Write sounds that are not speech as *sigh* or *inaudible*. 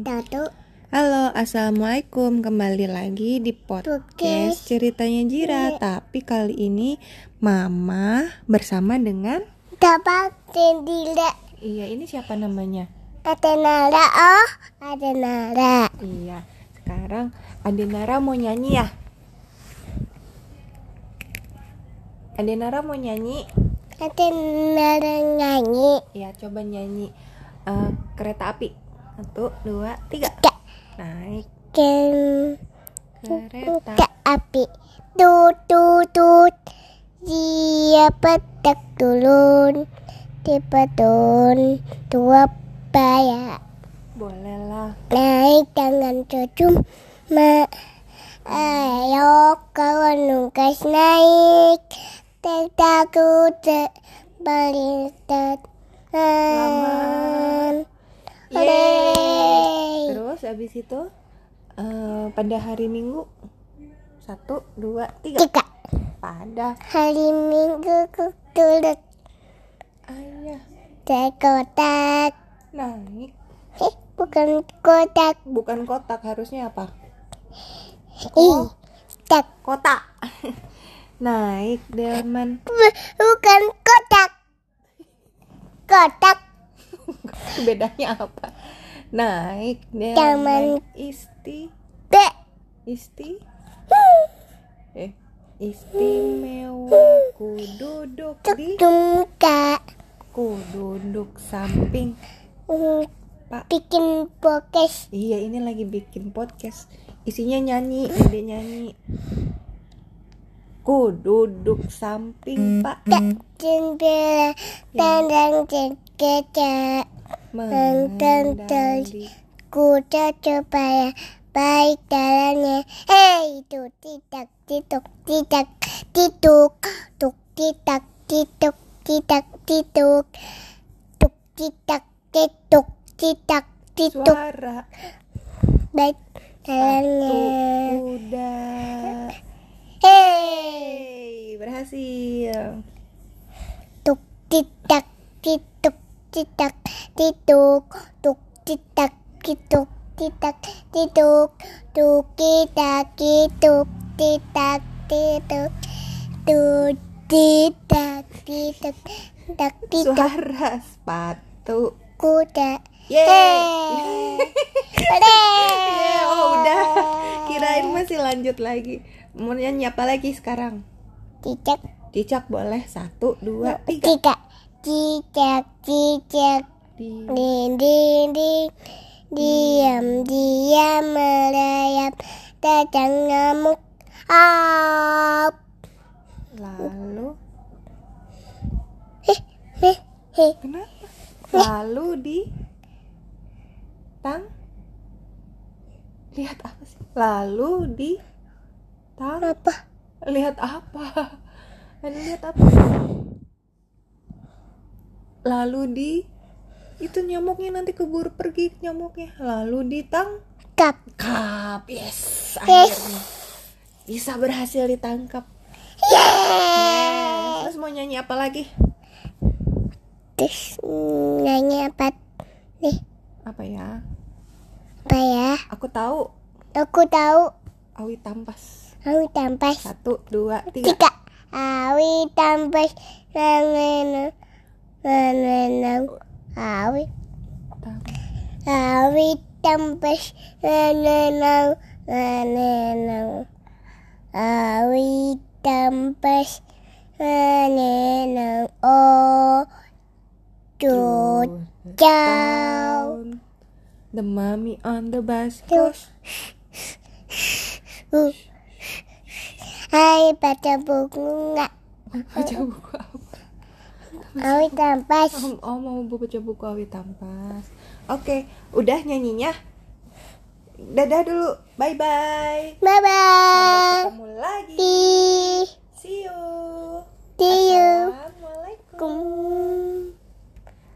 Satu. Halo, assalamualaikum. Kembali lagi di podcast ceritanya Jira. Tapi kali ini Mama bersama dengan Dapat tidak iya ini siapa namanya? ada nara oh ada nara Iya. Sekarang Adenara mau nyanyi ya? Adenara mau nyanyi? ada nara nyanyi Ya, coba nyanyi eh, kereta api. Satu, dua, tiga. Tiga. Naik. Ken kereta. ke api. Tut tut tut. Dia petak turun. Di beton dua bayar Boleh lah. naik dengan cucum ma ayo kawan nungkas naik. Takut balikat Selamat. Yeay. Terus abis itu eh, pada hari Minggu satu dua tiga. Tiga. Pada. Hari minggu turut ayah. ke kotak naik. Eh bukan kotak. Bukan kotak harusnya apa? Ih tak. Kotak. *laughs* Naik delman. Bu- bukan kotak. Kotak *laughs* bedanya apa? Naik delman isti be isti eh istimewa. Ku duduk di muka. Ku duduk samping. Pak. Bikin podcast. Iya ini lagi bikin podcast. Isinya nyanyi Ade nyanyi. Ku duduk samping pak. Tak jendela tandang jengkeca Mengendali kuda supaya baik jalannya hei itu tidak tituk tidak tituk tuk tidak tituk tidak tituk tuk tidak tituk tidak tituk Suara baik jalannya kuda hei berhasil tuk tidak tituk tidak tituk tuk tidak tituk tidak tituk tuk tidak tituk tidak tituk tuk tidak tituk tidak tituk Suara sepatu. Kuda. Yeay. *laughs* Yeay. Oh udah. Kirain masih lanjut lagi. Mau nyanyi apa lagi sekarang? Cicak Cicak boleh. Satu, dua, tiga. cicak cicak Di Ding ding ding Diam diam merayap Datang nyamuk Ap Lalu Heh heh heh Kenapa? Lalu di Tang Lihat apa sih? Lalu di Tang Apa? Lihat apa? Anda lihat apa? Lalu di Itu nyamuknya nanti keburu pergi nyamuknya. Lalu di tang Kap Yes Yes. Akhirnya. Bisa berhasil ditangkap. Yeay Terus mau nyanyi apa lagi? Terus nanya apa nih? Apa ya? Apa ya? Aku tahu. Aku tahu. Awi tampas. Awi tampas. Satu, dua, tiga. Tiga. Awi tampas. Nangenang Nangenang Awi Awi tampas Nangenang Nangenang Awi tampas Nangenang Oh Ciao The mommy on the bus Tuh. goes Uh. Hai baca buku nggak? Baca buku apa? Awi tampas. Oh, oh mau baca buku Awi Tampas. Oke, udah nyanyinya? Dadah dulu, bye-bye. Bye bye Ketemu lagi. See See you. See you. Assalamualaikum. Kum